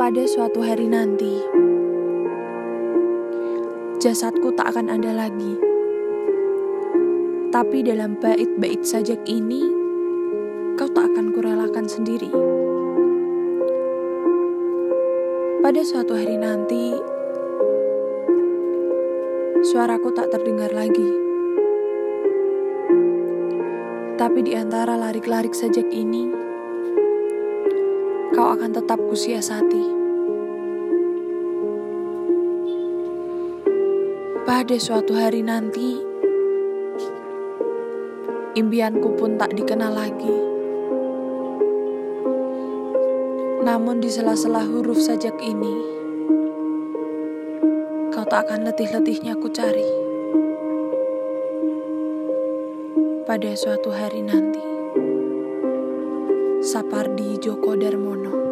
Pada suatu hari nanti, jasadku tak akan ada lagi. Tapi dalam bait-bait sajak ini, kau tak akan kurelakan sendiri. Pada suatu hari nanti, suaraku tak terdengar lagi. Tapi di antara larik-larik sajak ini, kau akan tetap kusiasati. Pada suatu hari nanti, impianku pun tak dikenal lagi. Namun di sela-sela huruf sajak ini, kau tak akan letih-letihnya ku cari. Pada suatu hari nanti, Sapardi Djoko Darmono